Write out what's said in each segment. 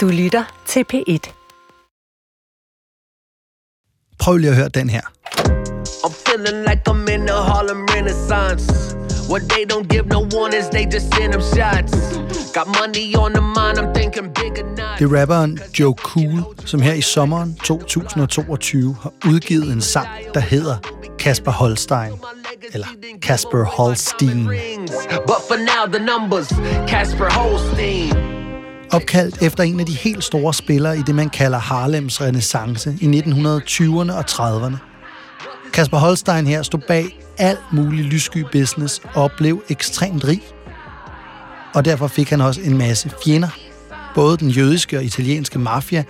Du lytter til P1. Prøv lige at høre den her. I'm feeling like I'm in the Harlem Renaissance. What they don't give no warnings, they just send them shots. Got money on the mind, I'm thinking bigger not. Det er rapperen Joe Cool, som her i sommeren 2022 har udgivet en sang, der hedder Kasper Holstein. Eller Kasper Holstein. But for now, the numbers, Casper Holstein. Opkaldt efter en af de helt store spillere i det, man kalder Harlems renaissance i 1920'erne og 30'erne. Kasper Holstein her stod bag al mulig lyssky business og blev ekstremt rig. Og derfor fik han også en masse fjender. Både den jødiske og italienske mafia,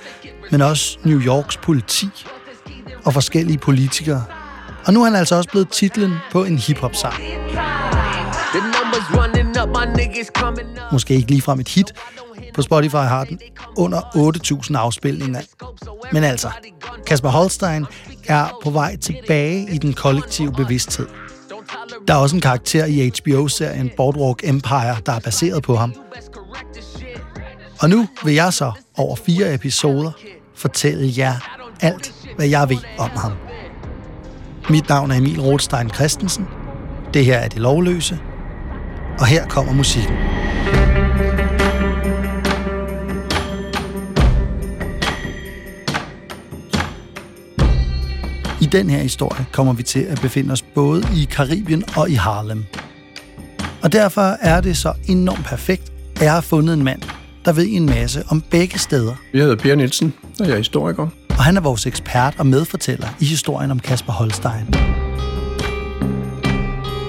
men også New Yorks politi og forskellige politikere. Og nu er han altså også blevet titlen på en hiphop-sang. Måske ikke ligefrem et hit. På Spotify har den under 8.000 afspilninger. Men altså, Kasper Holstein er på vej tilbage i den kollektive bevidsthed. Der er også en karakter i HBO-serien Boardwalk Empire, der er baseret på ham. Og nu vil jeg så over fire episoder fortælle jer alt, hvad jeg ved om ham. Mit navn er Emil Rothstein Christensen. Det her er Det Lovløse. Og her kommer musikken. Den her historie kommer vi til at befinde os både i Karibien og i Harlem. Og derfor er det så enormt perfekt, at jeg har fundet en mand, der ved en masse om begge steder. Jeg hedder Per Nielsen, og jeg er historiker. Og han er vores ekspert og medfortæller i historien om Kasper Holstein.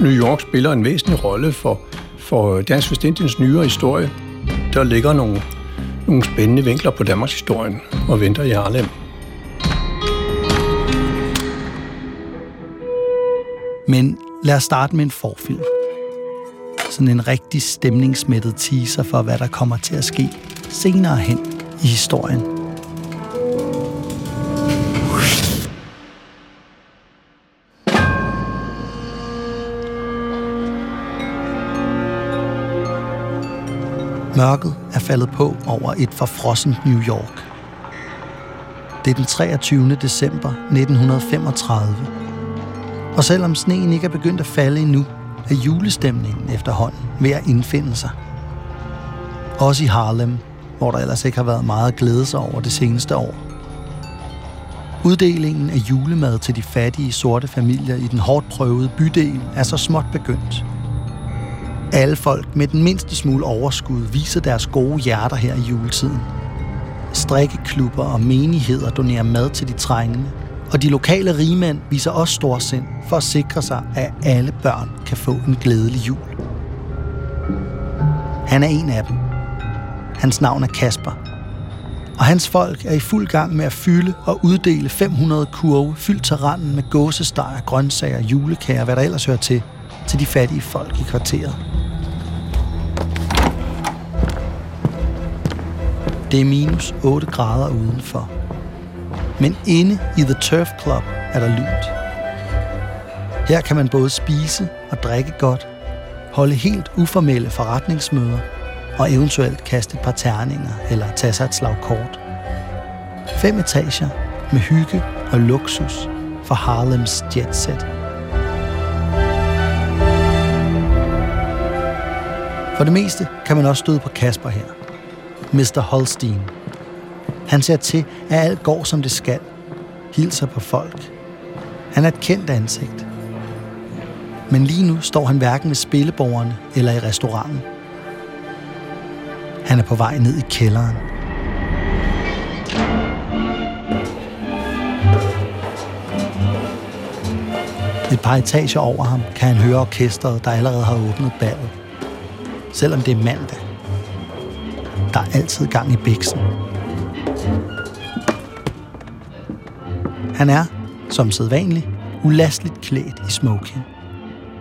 New York spiller en væsentlig rolle for, for Dansk Vestindiens nyere historie. Der ligger nogle, nogle spændende vinkler på Danmarks historien og venter i Harlem. Men lad os starte med en forfilm. Sådan en rigtig stemningsmættet teaser for, hvad der kommer til at ske senere hen i historien. Mørket er faldet på over et forfrossent New York. Det er den 23. december 1935. Og selvom sneen ikke er begyndt at falde endnu, er julestemningen efterhånden ved at indfinde sig. Også i Harlem, hvor der ellers ikke har været meget at glæde sig over det seneste år. Uddelingen af julemad til de fattige sorte familier i den hårdt prøvede bydel er så småt begyndt. Alle folk med den mindste smule overskud viser deres gode hjerter her i juletiden. Strikkeklubber og menigheder donerer mad til de trængende, og de lokale rigmænd viser også storsind for at sikre sig, at alle børn kan få en glædelig jul. Han er en af dem. Hans navn er Kasper. Og hans folk er i fuld gang med at fylde og uddele 500 kurve fyldt til randen med gåsestejer, grøntsager, julekager, hvad der ellers hører til, til de fattige folk i kvarteret. Det er minus 8 grader udenfor. Men inde i The Turf Club er der lunt. Her kan man både spise og drikke godt, holde helt uformelle forretningsmøder og eventuelt kaste et par terninger eller tage sig et slag kort. Fem etager med hygge og luksus for Harlems jetset. For det meste kan man også støde på Kasper her. Mr. Holstein. Han ser til, at alt går som det skal. Hilser på folk. Han er et kendt ansigt. Men lige nu står han hverken ved spilleborgerne eller i restauranten. Han er på vej ned i kælderen. Et par etager over ham kan han høre orkestret, der allerede har åbnet ballet. Selvom det er mandag. Der er altid gang i biksen. Han er, som sædvanligt, ulastligt klædt i smoking.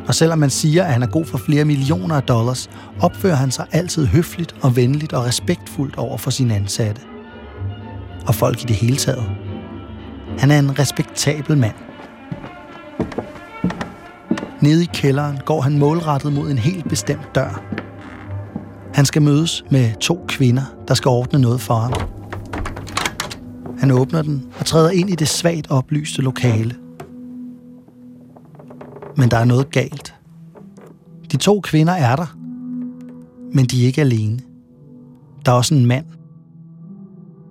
Og selvom man siger, at han er god for flere millioner af dollars, opfører han sig altid høfligt og venligt og respektfuldt over for sine ansatte. Og folk i det hele taget. Han er en respektabel mand. Nede i kælderen går han målrettet mod en helt bestemt dør. Han skal mødes med to kvinder, der skal ordne noget for ham. Han åbner den og træder ind i det svagt oplyste lokale. Men der er noget galt. De to kvinder er der, men de er ikke alene. Der er også en mand.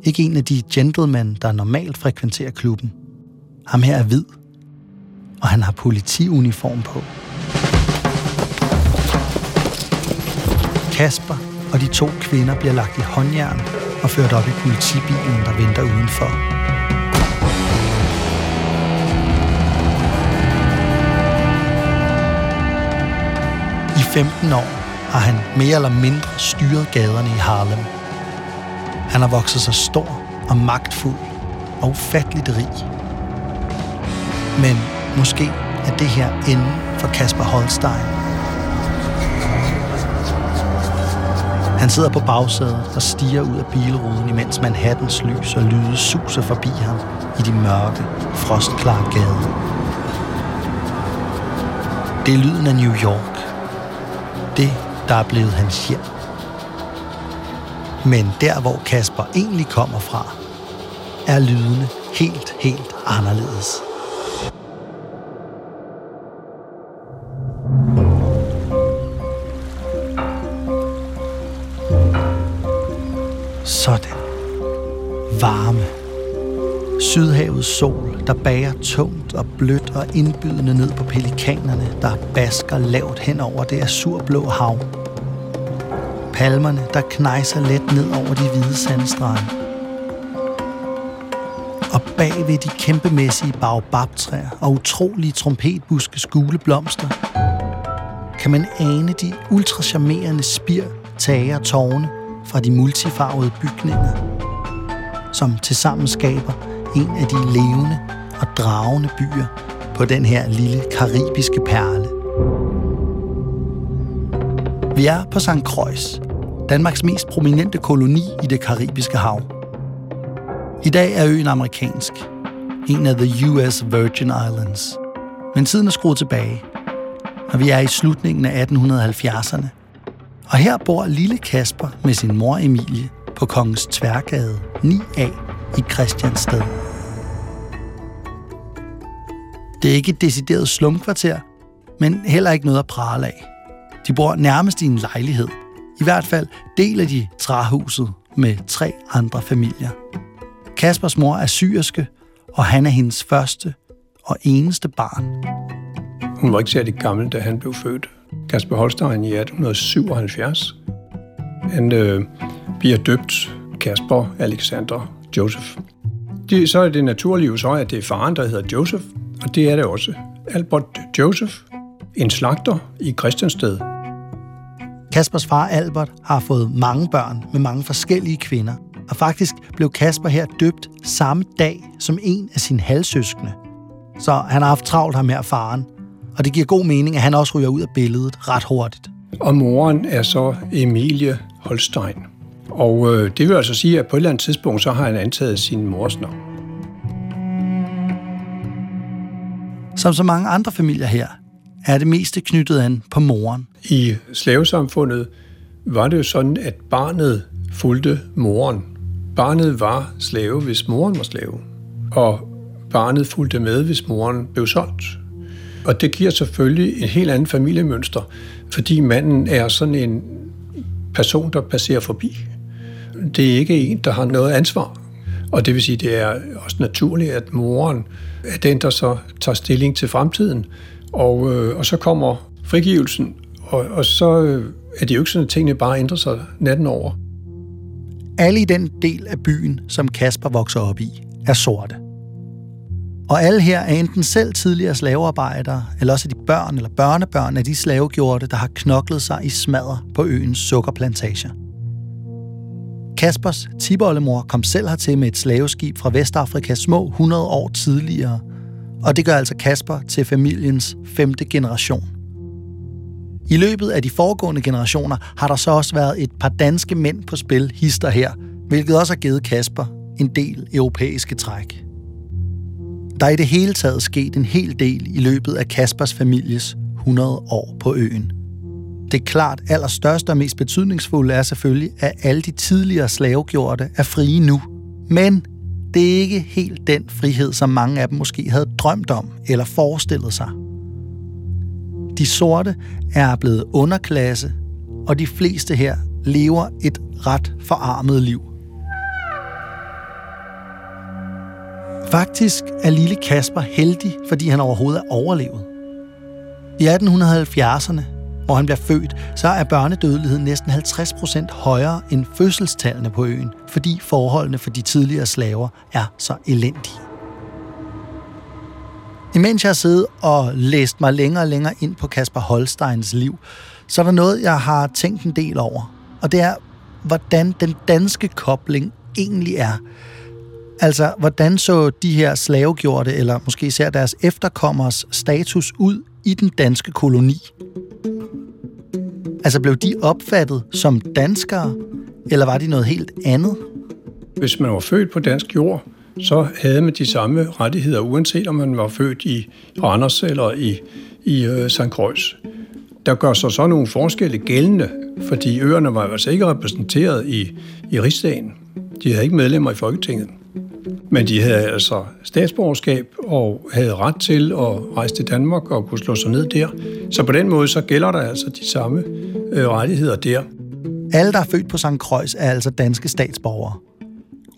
Ikke en af de gentlemen, der normalt frekventerer klubben. Ham her er hvid, og han har politiuniform på. Kasper og de to kvinder bliver lagt i håndjern og ført op i politibilen, der venter udenfor. I 15 år har han mere eller mindre styret gaderne i Harlem. Han har vokset sig stor og magtfuld og ufatteligt rig. Men måske er det her enden for Kasper Holstein. Han sidder på bagsædet og stiger ud af bilruden, imens Manhattans lys og lyde suser forbi ham i de mørke, frostklare gader. Det er lyden af New York. Det, der er blevet hans hjem. Men der, hvor Kasper egentlig kommer fra, er lydene helt, helt anderledes. Sådan. Varme. Sydhavets sol, der bager tungt og blødt og indbydende ned på pelikanerne, der basker lavt hen over det azurblå hav. Palmerne, der knejser let ned over de hvide sandstrande. Og bag ved de kæmpemæssige baobabtræer og utrolige trompetbuske gule blomster, kan man ane de ultracharmerende spir, tage og tårne, fra de multifarvede bygninger, som tilsammen skaber en af de levende og dragende byer på den her lille karibiske perle. Vi er på St. Croix, Danmarks mest prominente koloni i det karibiske hav. I dag er øen amerikansk, en af the US Virgin Islands. Men tiden er skruet tilbage, og vi er i slutningen af 1870'erne, og her bor lille Kasper med sin mor Emilie på Kongens Tværgade 9A i Christiansted. Det er ikke et decideret slumkvarter, men heller ikke noget at prale af. De bor nærmest i en lejlighed. I hvert fald deler de træhuset med tre andre familier. Kaspers mor er syerske, og han er hendes første og eneste barn. Hun var ikke særlig gammel, da han blev født. Kasper Holstein i 1877. Han øh, bliver døbt Kasper Alexander Joseph. Det, så er det naturlige så, at det er faren, der hedder Joseph, og det er det også. Albert Joseph, en slagter i Christiansted. Kaspers far Albert har fået mange børn med mange forskellige kvinder, og faktisk blev Kasper her døbt samme dag som en af sine halvsøskende. Så han har haft travlt ham her faren, og det giver god mening, at han også ryger ud af billedet ret hurtigt. Og moren er så Emilie Holstein. Og øh, det vil altså sige, at på et eller andet tidspunkt, så har han antaget sin mors navn. Som så mange andre familier her, er det meste knyttet an på moren. I slavesamfundet var det jo sådan, at barnet fulgte moren. Barnet var slave, hvis moren var slave. Og barnet fulgte med, hvis moren blev solgt. Og det giver selvfølgelig et helt andet familiemønster, fordi manden er sådan en person, der passerer forbi. Det er ikke en, der har noget ansvar. Og det vil sige, det er også naturligt, at moren er den, der så tager stilling til fremtiden. Og, øh, og så kommer frigivelsen, og, og så øh, er det jo ikke sådan, at tingene bare ændrer sig natten over. Alle i den del af byen, som Kasper vokser op i, er sorte. Og alle her er enten selv tidligere slavearbejdere, eller også er de børn eller børnebørn af de slavegjorte, der har knoklet sig i smadder på øens sukkerplantager. Kaspers tiboldemor kom selv hertil med et slaveskib fra Vestafrika små 100 år tidligere, og det gør altså Kasper til familiens femte generation. I løbet af de foregående generationer har der så også været et par danske mænd på spil hister her, hvilket også har givet Kasper en del europæiske træk. Der er i det hele taget sket en hel del i løbet af Kaspers families 100 år på øen. Det klart allerstørste og mest betydningsfulde er selvfølgelig, at alle de tidligere slavegjorte er frie nu. Men det er ikke helt den frihed, som mange af dem måske havde drømt om eller forestillet sig. De sorte er blevet underklasse, og de fleste her lever et ret forarmet liv. Faktisk er lille Kasper heldig, fordi han overhovedet er overlevet. I 1870'erne, hvor han bliver født, så er børnedødeligheden næsten 50 procent højere end fødselstallene på øen, fordi forholdene for de tidligere slaver er så elendige. Imens jeg har siddet og læst mig længere og længere ind på Kasper Holsteins liv, så er der noget, jeg har tænkt en del over. Og det er, hvordan den danske kobling egentlig er. Altså, hvordan så de her slavegjorte, eller måske især deres efterkommers status ud i den danske koloni? Altså, blev de opfattet som danskere, eller var de noget helt andet? Hvis man var født på dansk jord, så havde man de samme rettigheder, uanset om man var født i Randers eller i, i øh, St. Croix. Der gør sig så nogle forskelle gældende, fordi øerne var altså ikke repræsenteret i, i rigsdagen. De havde ikke medlemmer i Folketinget. Men de havde altså statsborgerskab og havde ret til at rejse til Danmark og kunne slå sig ned der. Så på den måde så gælder der altså de samme øh, rettigheder der. Alle, der er født på St. Croix, er altså danske statsborgere.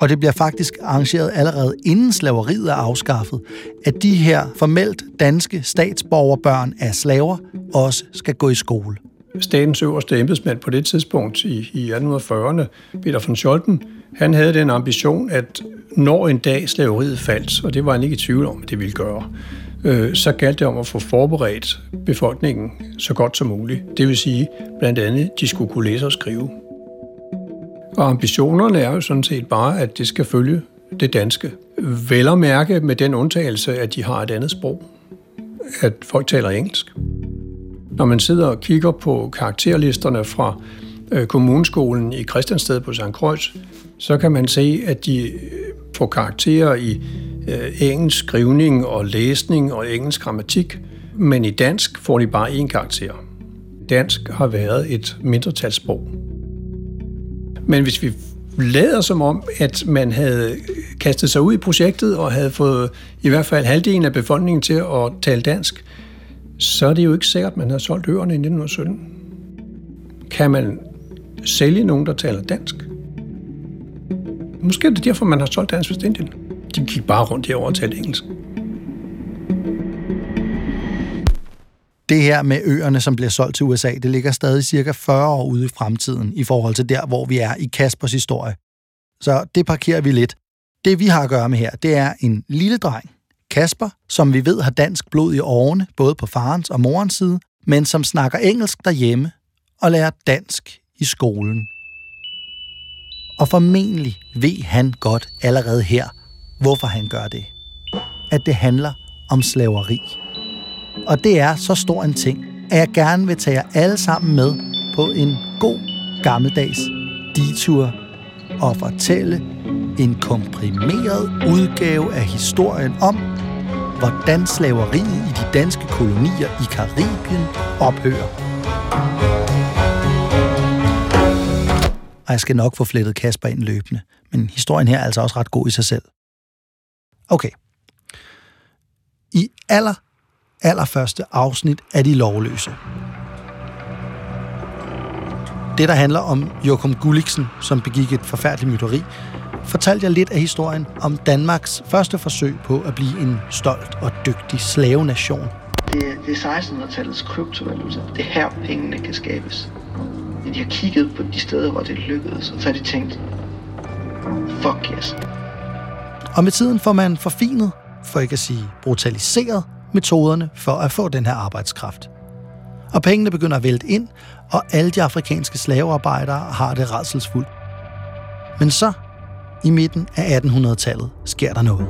Og det bliver faktisk arrangeret allerede inden slaveriet er afskaffet, at de her formelt danske statsborgerbørn af slaver også skal gå i skole. Statens øverste embedsmand på det tidspunkt i, i 1840'erne, Peter von Scholten, han havde den ambition, at når en dag slaveriet faldt, og det var han ikke i tvivl om, at det ville gøre, øh, så galt det om at få forberedt befolkningen så godt som muligt. Det vil sige, blandt andet, de skulle kunne læse og skrive. Og ambitionerne er jo sådan set bare, at det skal følge det danske. Vel at mærke med den undtagelse, at de har et andet sprog. At folk taler engelsk. Når man sidder og kigger på karakterlisterne fra øh, kommuneskolen i Christiansted på St. Croix, så kan man se, at de øh, får karakterer i øh, engelsk skrivning og læsning og engelsk grammatik, men i dansk får de bare én karakter. Dansk har været et mindretalssprog. Men hvis vi lader som om, at man havde kastet sig ud i projektet og havde fået i hvert fald halvdelen af befolkningen til at tale dansk, så er det jo ikke sikkert, at man har solgt øerne i 1917. Kan man sælge nogen, der taler dansk? Måske er det derfor, man har solgt Dansk Vestindien. De gik bare rundt herovre og talte engelsk. Det her med øerne, som bliver solgt til USA, det ligger stadig cirka 40 år ude i fremtiden i forhold til der, hvor vi er i Kaspers historie. Så det parkerer vi lidt. Det vi har at gøre med her, det er en lille dreng, Kasper, som vi ved har dansk blod i årene, både på farens og morens side, men som snakker engelsk derhjemme og lærer dansk i skolen. Og formentlig ved han godt allerede her, hvorfor han gør det. At det handler om slaveri. Og det er så stor en ting, at jeg gerne vil tage jer alle sammen med på en god gammeldags detur og fortælle en komprimeret udgave af historien om, hvordan slaveriet i de danske kolonier i Karibien ophører. Og jeg skal nok få flettet Kasper ind løbende, men historien her er altså også ret god i sig selv. Okay. I aller allerførste afsnit af De Lovløse. Det, der handler om Jokum Gulliksen, som begik et forfærdeligt myteri, fortalte jeg lidt af historien om Danmarks første forsøg på at blive en stolt og dygtig slavenation. Det, det er 1600-tallets kryptovaluta. Det er her, pengene kan skabes. De har kigget på de steder, hvor det lykkedes, og så har de tænkt, fuck yes. Og med tiden får man forfinet, for ikke at sige brutaliseret, metoderne for at få den her arbejdskraft. Og pengene begynder at vælte ind, og alle de afrikanske slavearbejdere har det redselsfuldt. Men så, i midten af 1800-tallet, sker der noget.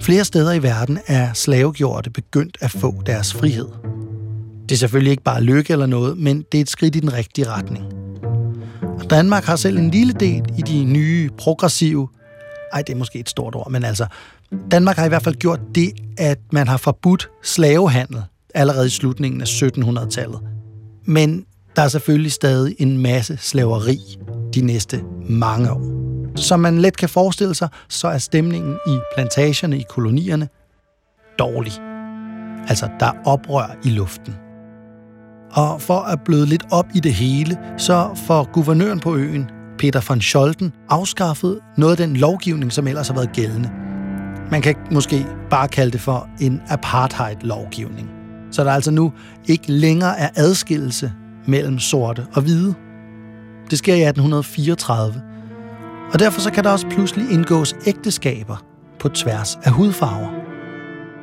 Flere steder i verden er slavegjorte begyndt at få deres frihed. Det er selvfølgelig ikke bare lykke eller noget, men det er et skridt i den rigtige retning. Og Danmark har selv en lille del i de nye, progressive, ej, det er måske et stort ord, men altså Danmark har i hvert fald gjort det, at man har forbudt slavehandel allerede i slutningen af 1700-tallet. Men der er selvfølgelig stadig en masse slaveri de næste mange år. Som man let kan forestille sig, så er stemningen i plantagerne i kolonierne dårlig. Altså, der er oprør i luften. Og for at bløde lidt op i det hele, så får guvernøren på øen, Peter von Scholten, afskaffet noget af den lovgivning, som ellers har været gældende. Man kan måske bare kalde det for en apartheid-lovgivning. Så der altså nu ikke længere er adskillelse mellem sorte og hvide. Det sker i 1834. Og derfor så kan der også pludselig indgås ægteskaber på tværs af hudfarver.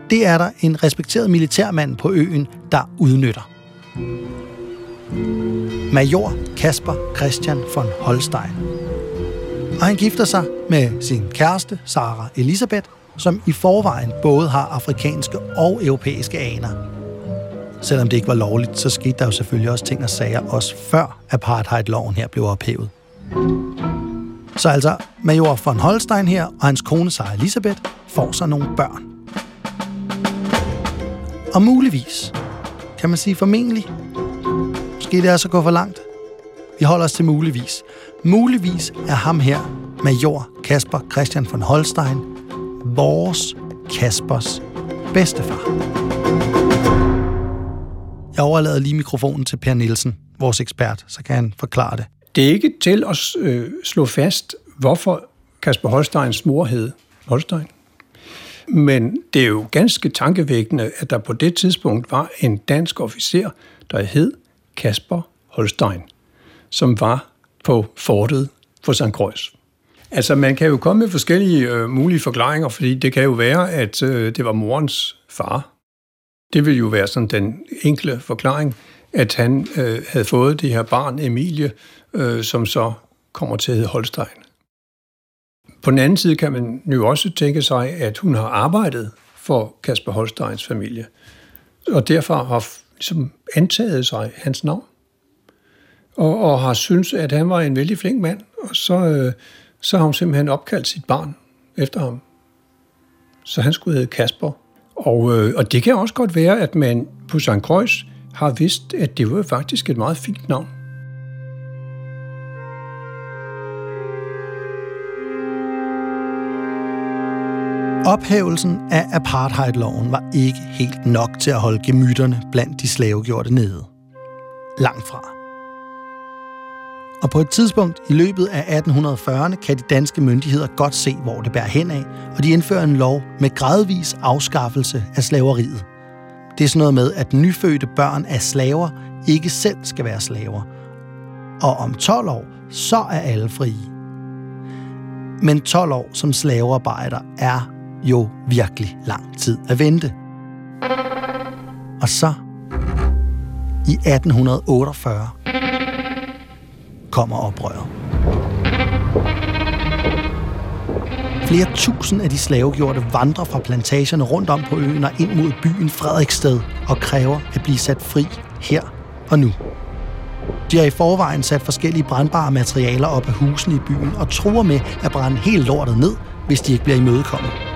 Det er der en respekteret militærmand på øen, der udnytter. Major Kasper Christian von Holstein. Og han gifter sig med sin kæreste, Sara Elisabeth, som i forvejen både har afrikanske og europæiske aner. Selvom det ikke var lovligt, så skete der jo selvfølgelig også ting og sager, også før apartheid-loven her blev ophævet. Så altså, major von Holstein her og hans kone Sarah Elisabeth får sig nogle børn. Og muligvis, kan man sige formentlig, måske det er så gå for langt. Vi holder os til muligvis. Muligvis er ham her, major Kasper Christian von Holstein, vores Kaspers bedstefar. Jeg overlader lige mikrofonen til Per Nielsen, vores ekspert, så kan han forklare det. Det er ikke til at øh, slå fast, hvorfor Kasper Holsteins mor hed Holstein. Men det er jo ganske tankevækkende, at der på det tidspunkt var en dansk officer, der hed Kasper Holstein, som var på fortet for St. Croix. Altså, man kan jo komme med forskellige øh, mulige forklaringer, fordi det kan jo være, at øh, det var morens far. Det vil jo være sådan den enkle forklaring, at han øh, havde fået det her barn, Emilie, øh, som så kommer til at hedde Holstein. På den anden side kan man jo også tænke sig, at hun har arbejdet for Kasper Holsteins familie, og derfor har ligesom antaget sig hans navn, og, og har syntes, at han var en vældig flink mand, og så, øh, så har hun simpelthen opkaldt sit barn efter ham. Så han skulle hedde Kasper. Og, øh, og det kan også godt være, at man på St. Croix har vidst, at det var faktisk et meget fint navn. Ophævelsen af apartheidloven var ikke helt nok til at holde gemytterne blandt de slavegjorte nede. Langt fra. Og på et tidspunkt i løbet af 1840'erne kan de danske myndigheder godt se, hvor det bærer hen af, og de indfører en lov med gradvis afskaffelse af slaveriet. Det er sådan noget med, at nyfødte børn af slaver ikke selv skal være slaver. Og om 12 år, så er alle frie. Men 12 år som slavearbejder er jo virkelig lang tid at vente. Og så, i 1848, kommer oprøret. Flere tusind af de slavegjorte vandrer fra plantagerne rundt om på øen og ind mod byen Frederiksted og kræver at blive sat fri her og nu. De har i forvejen sat forskellige brandbare materialer op af husene i byen og tror med at brænde helt lortet ned, hvis de ikke bliver imødekommet.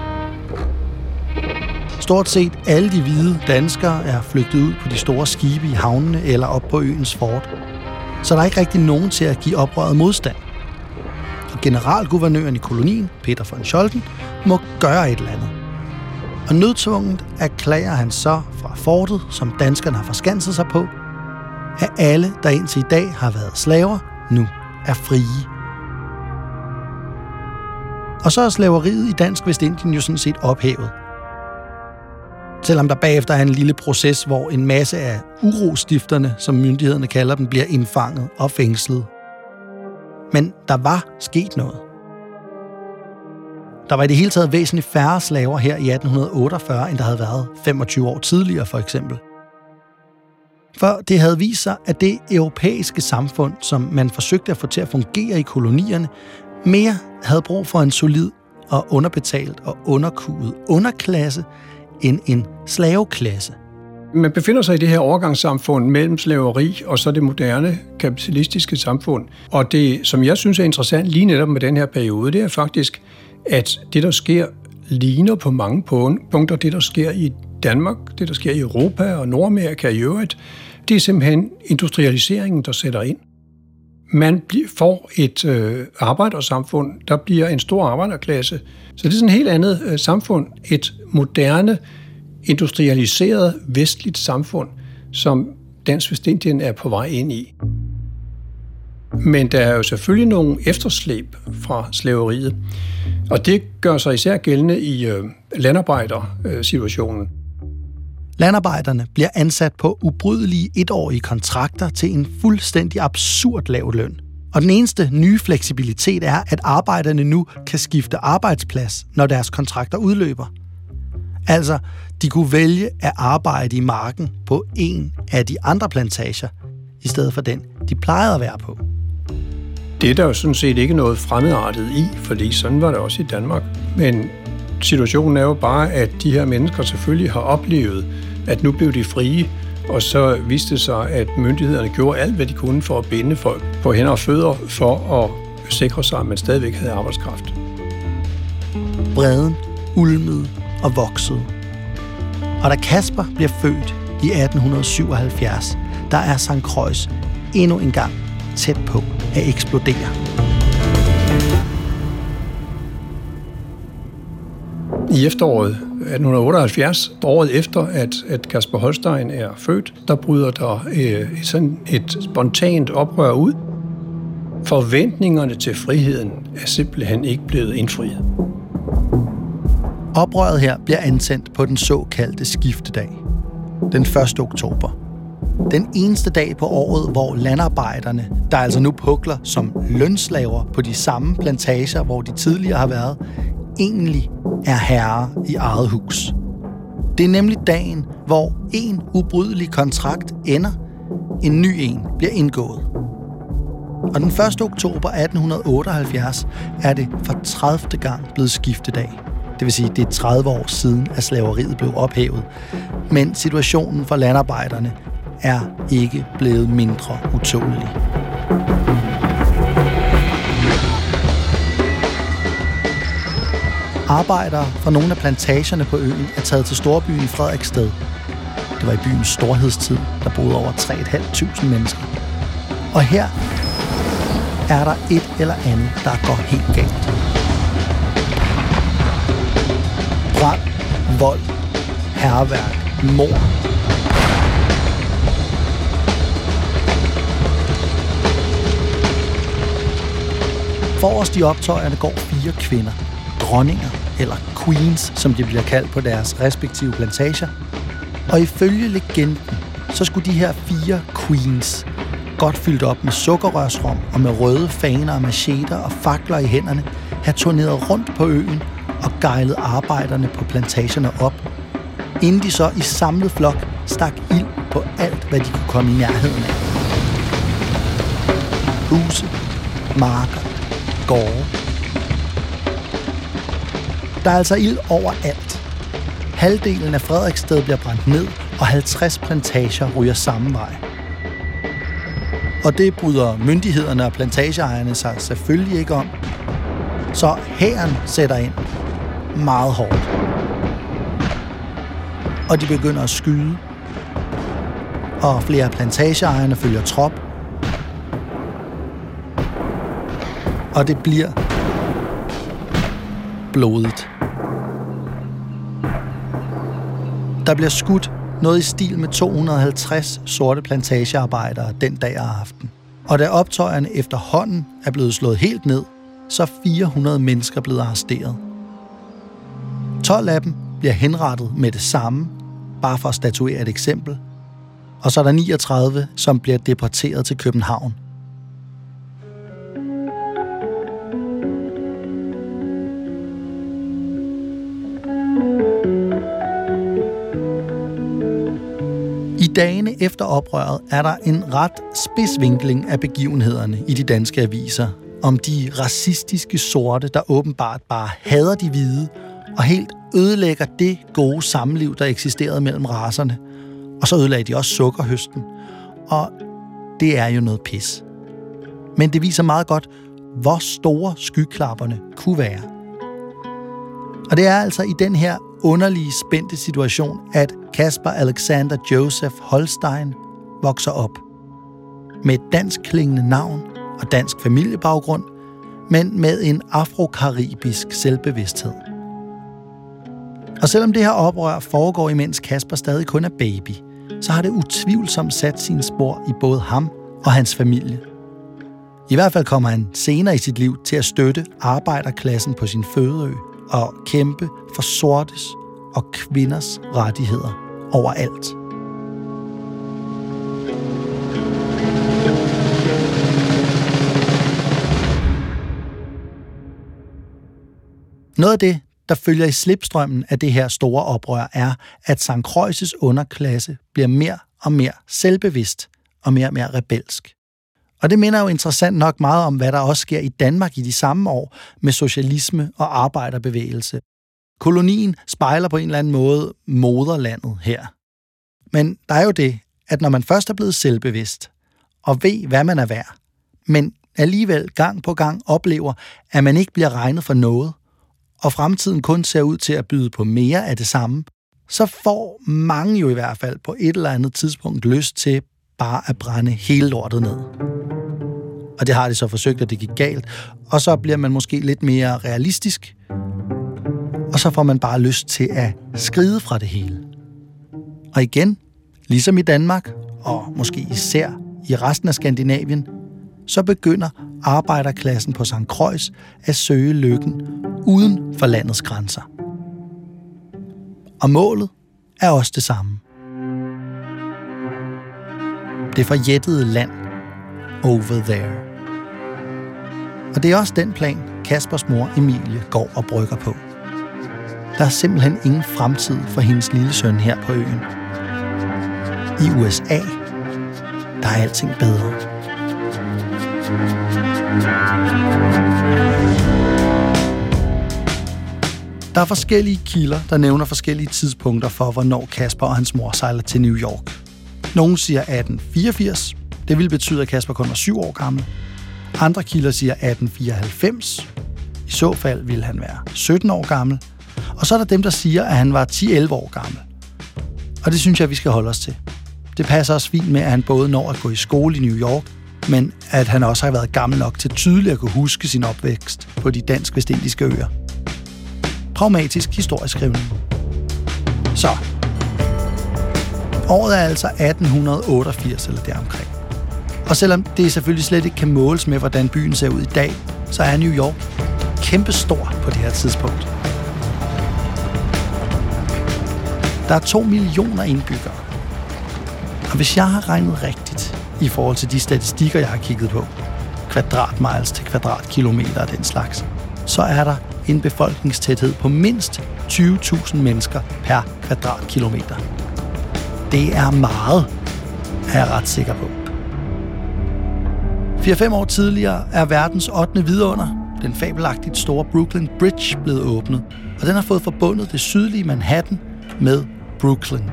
Stort set alle de hvide danskere er flygtet ud på de store skibe i havnene eller op på øens fort. Så der er ikke rigtig nogen til at give oprøret modstand. Og generalguvernøren i kolonien, Peter von Scholten, må gøre et eller andet. Og nødtvunget erklærer han så fra fortet, som danskerne har forskanset sig på, at alle, der indtil i dag har været slaver, nu er frie. Og så er slaveriet i Dansk Vestindien jo sådan set ophævet – selvom der bagefter er en lille proces, hvor en masse af urostifterne, som myndighederne kalder dem, bliver indfanget og fængslet. Men der var sket noget. Der var i det hele taget væsentligt færre slaver her i 1848, end der havde været 25 år tidligere for eksempel. For det havde vist sig, at det europæiske samfund, som man forsøgte at få til at fungere i kolonierne, mere havde brug for en solid og underbetalt og underkuet underklasse, end en slaveklasse. Man befinder sig i det her overgangssamfund mellem slaveri og så det moderne kapitalistiske samfund. Og det, som jeg synes er interessant lige netop med den her periode, det er faktisk, at det, der sker, ligner på mange punkter det, der sker i Danmark, det, der sker i Europa og Nordamerika i øvrigt. Det er simpelthen industrialiseringen, der sætter ind. Man får et øh, arbejdersamfund, der bliver en stor arbejderklasse. Så det er sådan et helt andet øh, samfund. Et moderne, industrialiseret, vestligt samfund, som Dansk Vestindien er på vej ind i. Men der er jo selvfølgelig nogle efterslæb fra slaveriet, og det gør sig især gældende i øh, landarbejdersituationen. Landarbejderne bliver ansat på ubrydelige etårige kontrakter til en fuldstændig absurd lav løn. Og den eneste nye fleksibilitet er, at arbejderne nu kan skifte arbejdsplads, når deres kontrakter udløber. Altså, de kunne vælge at arbejde i marken på en af de andre plantager, i stedet for den, de plejede at være på. Det er der jo sådan set ikke noget fremmedartet i, fordi sådan var det også i Danmark. Men situationen er jo bare, at de her mennesker selvfølgelig har oplevet, at nu blev de frie, og så viste det sig, at myndighederne gjorde alt, hvad de kunne for at binde folk på hænder og fødder for at sikre sig, at man stadigvæk havde arbejdskraft. Breden ulmede og voksede. Og da Kasper bliver født i 1877, der er St. Croix endnu en gang tæt på at eksplodere. I efteråret 1878, året efter at, at Kasper Holstein er født, der bryder der øh, sådan et spontant oprør ud. Forventningerne til friheden er simpelthen ikke blevet indfriet. Oprøret her bliver antændt på den såkaldte skiftedag, den 1. oktober. Den eneste dag på året, hvor landarbejderne, der altså nu pukler som lønslaver på de samme plantager, hvor de tidligere har været, egentlig er herre i eget hus. Det er nemlig dagen, hvor en ubrydelig kontrakt ender, en ny en bliver indgået. Og den 1. oktober 1878 er det for 30. gang blevet skiftedag. Det vil sige, det er 30 år siden, at slaveriet blev ophævet. Men situationen for landarbejderne er ikke blevet mindre utålelig. Arbejdere fra nogle af plantagerne på øen er taget til storbyen i Frederiksted. Det var i byens storhedstid, der boede over 3.500 mennesker. Og her er der et eller andet, der går helt galt. Brand, vold, herværk, mor. Forrest i optøjerne går fire kvinder – dronninger, eller queens, som de bliver kaldt på deres respektive plantager. Og ifølge legenden, så skulle de her fire queens, godt fyldt op med sukkerrørsrom og med røde faner og macheter og fakler i hænderne, have turneret rundt på øen og gejlet arbejderne på plantagerne op, inden de så i samlet flok stak ild på alt, hvad de kunne komme i nærheden af. Huse, marker, gårde, der er altså ild overalt. Halvdelen af Frederiksted bliver brændt ned, og 50 plantager ryger samme vej. Og det bryder myndighederne og plantageejerne sig selvfølgelig ikke om. Så hæren sætter ind meget hårdt. Og de begynder at skyde. Og flere plantageejerne følger trop. Og det bliver blodigt. Der bliver skudt noget i stil med 250 sorte plantagearbejdere den dag og aften. Og da optøjerne efterhånden er blevet slået helt ned, så er 400 mennesker blevet arresteret. 12 af dem bliver henrettet med det samme, bare for at statuere et eksempel. Og så er der 39, som bliver deporteret til København dagene efter oprøret er der en ret spidsvinkling af begivenhederne i de danske aviser om de racistiske sorte, der åbenbart bare hader de hvide og helt ødelægger det gode samliv, der eksisterede mellem racerne. Og så ødelagde de også sukkerhøsten. Og det er jo noget pis. Men det viser meget godt, hvor store skyklapperne kunne være. Og det er altså i den her underlige spændte situation, at Kasper Alexander Joseph Holstein vokser op. Med et dansk klingende navn og dansk familiebaggrund, men med en afrokaribisk selvbevidsthed. Og selvom det her oprør foregår imens Kasper stadig kun er baby, så har det utvivlsomt sat sine spor i både ham og hans familie. I hvert fald kommer han senere i sit liv til at støtte arbejderklassen på sin fødeø og kæmpe for sortes og kvinders rettigheder overalt. Noget af det, der følger i slipstrømmen af det her store oprør, er, at St. Croix's underklasse bliver mere og mere selvbevidst og mere og mere rebelsk. Og det minder jo interessant nok meget om, hvad der også sker i Danmark i de samme år med socialisme og arbejderbevægelse. Kolonien spejler på en eller anden måde moderlandet her. Men der er jo det, at når man først er blevet selvbevidst og ved, hvad man er værd, men alligevel gang på gang oplever, at man ikke bliver regnet for noget, og fremtiden kun ser ud til at byde på mere af det samme, så får mange jo i hvert fald på et eller andet tidspunkt lyst til bare at brænde hele lortet ned. Og det har de så forsøgt, at det gik galt. Og så bliver man måske lidt mere realistisk. Og så får man bare lyst til at skride fra det hele. Og igen, ligesom i Danmark, og måske især i resten af Skandinavien, så begynder arbejderklassen på St. Croix at søge lykken uden for landets grænser. Og målet er også det samme. Det forjættede land over there. Og det er også den plan, Kaspers mor Emilie går og brygger på. Der er simpelthen ingen fremtid for hendes lille søn her på øen. I USA, der er alting bedre. Der er forskellige kilder, der nævner forskellige tidspunkter for, hvornår Kasper og hans mor sejler til New York. Nogle siger 1884. Det ville betyde, at Kasper kun var syv år gammel. Andre kilder siger 1894. I så fald ville han være 17 år gammel. Og så er der dem, der siger, at han var 10-11 år gammel. Og det synes jeg, vi skal holde os til. Det passer også fint med, at han både når at gå i skole i New York, men at han også har været gammel nok til tydeligt at kunne huske sin opvækst på de dansk-vestindiske øer. Pragmatisk historieskrivning. Så. Året er altså 1888 eller deromkring. Og selvom det selvfølgelig slet ikke kan måles med, hvordan byen ser ud i dag, så er New York kæmpestor på det her tidspunkt. Der er to millioner indbyggere. Og hvis jeg har regnet rigtigt i forhold til de statistikker, jeg har kigget på, kvadratmiles til kvadratkilometer og den slags, så er der en befolkningstæthed på mindst 20.000 mennesker per kvadratkilometer. Det er meget, er jeg ret sikker på. 4-5 år tidligere er verdens 8. vidunder, den fabelagtigt store Brooklyn Bridge, blevet åbnet, og den har fået forbundet det sydlige Manhattan med Brooklyn.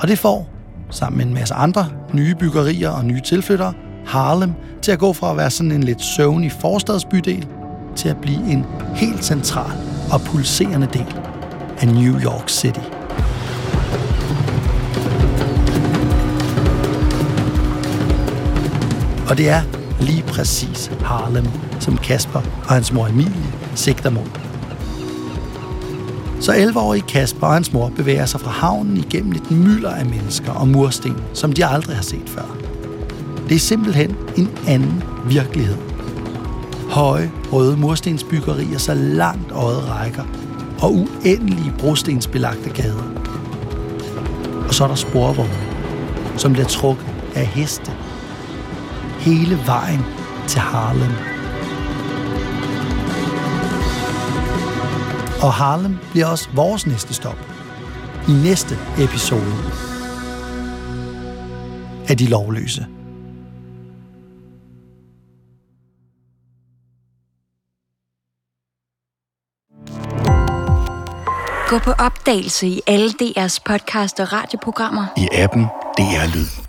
Og det får, sammen med en masse andre nye byggerier og nye tilflyttere, Harlem til at gå fra at være sådan en lidt søvnig forstadsbydel til at blive en helt central og pulserende del af New York City. Og det er lige præcis Harlem, som Kasper og hans mor Emilie sigter mod. Så 11-årige Kasper og hans mor bevæger sig fra havnen igennem et mylder af mennesker og mursten, som de aldrig har set før. Det er simpelthen en anden virkelighed. Høje, røde murstensbyggerier så langt øjet rækker, og uendelige brostensbelagte gader. Og så er der sporvogne, som bliver trukket af heste. Hele vejen til Harlem. Og Harlem bliver også vores næste stop. I næste episode af De Lovløse. Gå på opdagelse i alle DR's podcast og radioprogrammer. I appen DR Lyd.